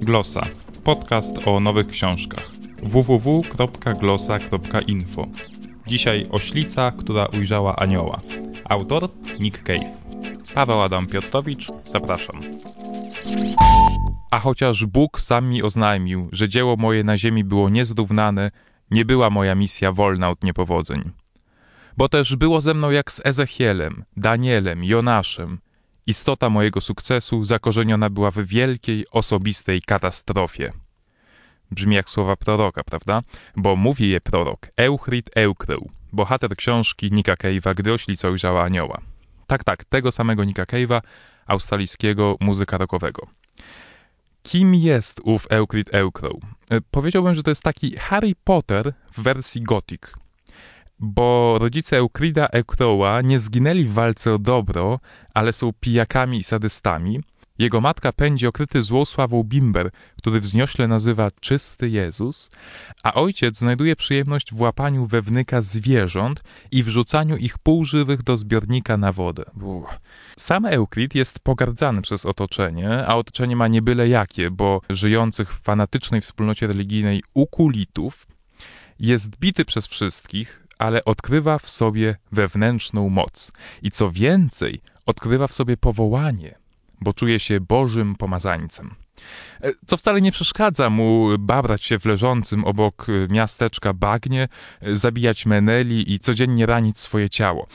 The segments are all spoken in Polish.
Glosa. Podcast o nowych książkach. www.glosa.info. Dzisiaj oślica, która ujrzała anioła. Autor Nick Cave. Paweł Adam Piotrowicz, zapraszam. A chociaż Bóg sam mi oznajmił, że dzieło moje na ziemi było niezrównane, nie była moja misja wolna od niepowodzeń. Bo też było ze mną jak z Ezechielem, Danielem, Jonaszem. Istota mojego sukcesu zakorzeniona była w wielkiej, osobistej katastrofie. Brzmi jak słowa proroka, prawda? Bo mówi je prorok Euchrit Eukrył, bohater książki Nika Cave'a, gdy oślica ujrzała anioła. Tak, tak, tego samego Nika Cave'a, australijskiego muzyka rockowego. Kim jest ów Euclid Eukrow? Powiedziałbym, że to jest taki Harry Potter w wersji gothic. Bo rodzice Euclida Eukrowa nie zginęli w walce o dobro, ale są pijakami i sadystami. Jego matka pędzi okryty złą sławą bimber, który wzniośle nazywa czysty Jezus, a ojciec znajduje przyjemność w łapaniu wewnyka zwierząt i wrzucaniu ich półżywych do zbiornika na wodę. Uff. Sam Euklid jest pogardzany przez otoczenie, a otoczenie ma nie byle jakie, bo żyjących w fanatycznej wspólnocie religijnej ukulitów jest bity przez wszystkich, ale odkrywa w sobie wewnętrzną moc. I co więcej, odkrywa w sobie powołanie, bo czuje się Bożym pomazańcem. E, co wcale nie przeszkadza mu babrać się w leżącym obok miasteczka bagnie, e, zabijać meneli i codziennie ranić swoje ciało.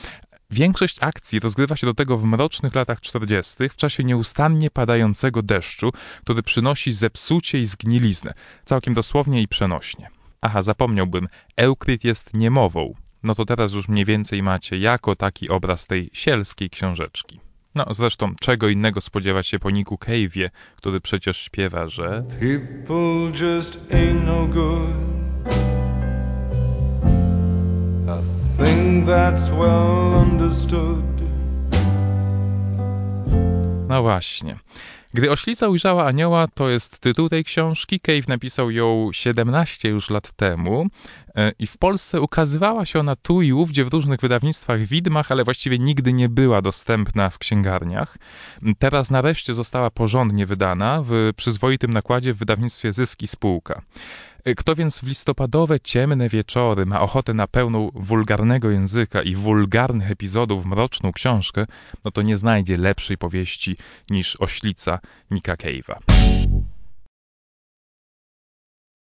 Większość akcji rozgrywa się do tego w mrocznych latach 40., w czasie nieustannie padającego deszczu, który przynosi zepsucie i zgniliznę, całkiem dosłownie i przenośnie. Aha, zapomniałbym, Eukryt jest niemową. No to teraz już mniej więcej macie jako taki obraz tej sielskiej książeczki. No zresztą czego innego spodziewać się po Niku Cave'ie, który przecież śpiewa, że People just ain't no good A thing that's well understood No właśnie. Gdy oślica ujrzała anioła, to jest tytuł tej książki. Cave napisał ją 17 już lat temu e, i w Polsce ukazywała się ona tu i ówdzie w różnych wydawnictwach widmach, ale właściwie nigdy nie była dostępna w księgarniach. Teraz nareszcie została porządnie wydana w przyzwoitym nakładzie w wydawnictwie Zyski Spółka. Kto więc w listopadowe, ciemne wieczory ma ochotę na pełną wulgarnego języka i wulgarnych epizodów mroczną książkę, no to nie znajdzie lepszej powieści niż Oślica Nika Cave'a.